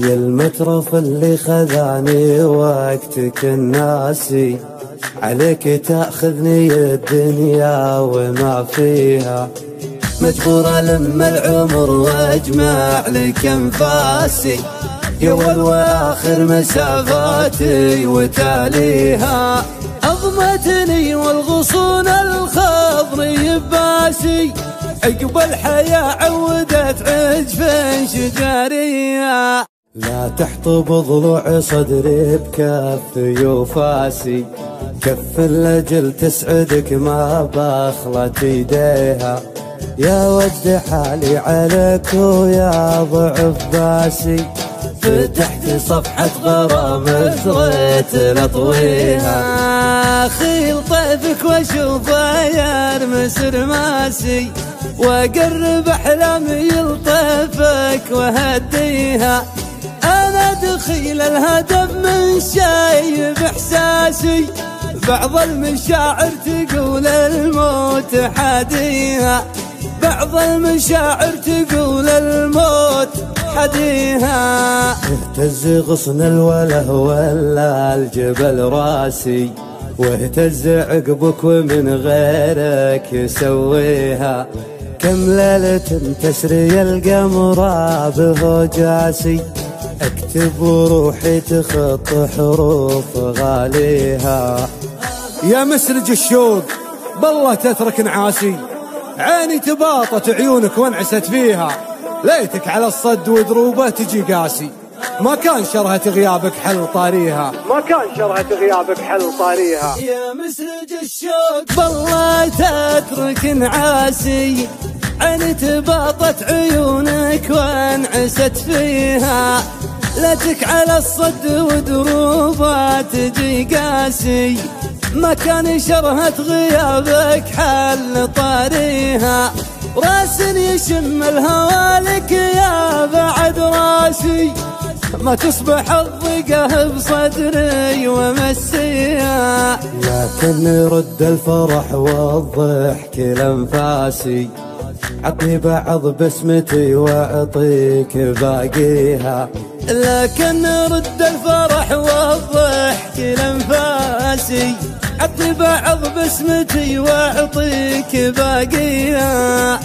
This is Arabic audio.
يا المترف اللي خذاني وقتك الناسي. عليك تأخذني الدنيا وما فيها. مجبور لما العمر وأجمع لك أنفاسي. يا اول وآخر مسافاتي وتاليها. اضمتني والغصون الخضر باسي عقب الحياة عودت عجف شجرية لا تحطب ضلوع صدري بكف يوفاسي. كف الأجل تسعدك ما بخلت يديها يا وجد حالي عليك ويا ضعف باسي. فتحت صفحة غرام زريت لطويها. خيل طيفك وأشوف يرمس رماسي وأقرب أحلامي يلطفك وهديها. دخيل الهدف من شايب احساسي بعض المشاعر تقول الموت حديها. بعض المشاعر تقول الموت حديها. اهتز غصن الوله ولا الجبل راسي. واهتز عقبك ومن غيرك يسويها. كم ليلة تسري القمر به جاسي. أكتب وروحي تخط حروف غاليها. يا مسرج الشوق بالله تترك نعاسي. عيني تباطت عيونك وانعست فيها. ليتك على الصد ودروبه تجي قاسي. ما كان شرهة غيابك حل طاريها. ما كان شرهة غيابك حل طاريها. يا مسرج الشوق بالله تترك نعاسي. عيني تباطت عيونك وانعست فيها. ليتك على الصد ودروبه تجي قاسي. ما كان شرهة غيابك حل طاريها. راس يشم الهوالك يا بعد راسي. ما تصبح الضيقة بصدري ومسيها. لكن رد الفرح والضحك لانفاسي. عطني بعض بسمتي وأعطيك باقيها. لكن رد الفرح والضحك لانفاسي عطني بعض بسمتي وأعطيك باقيها.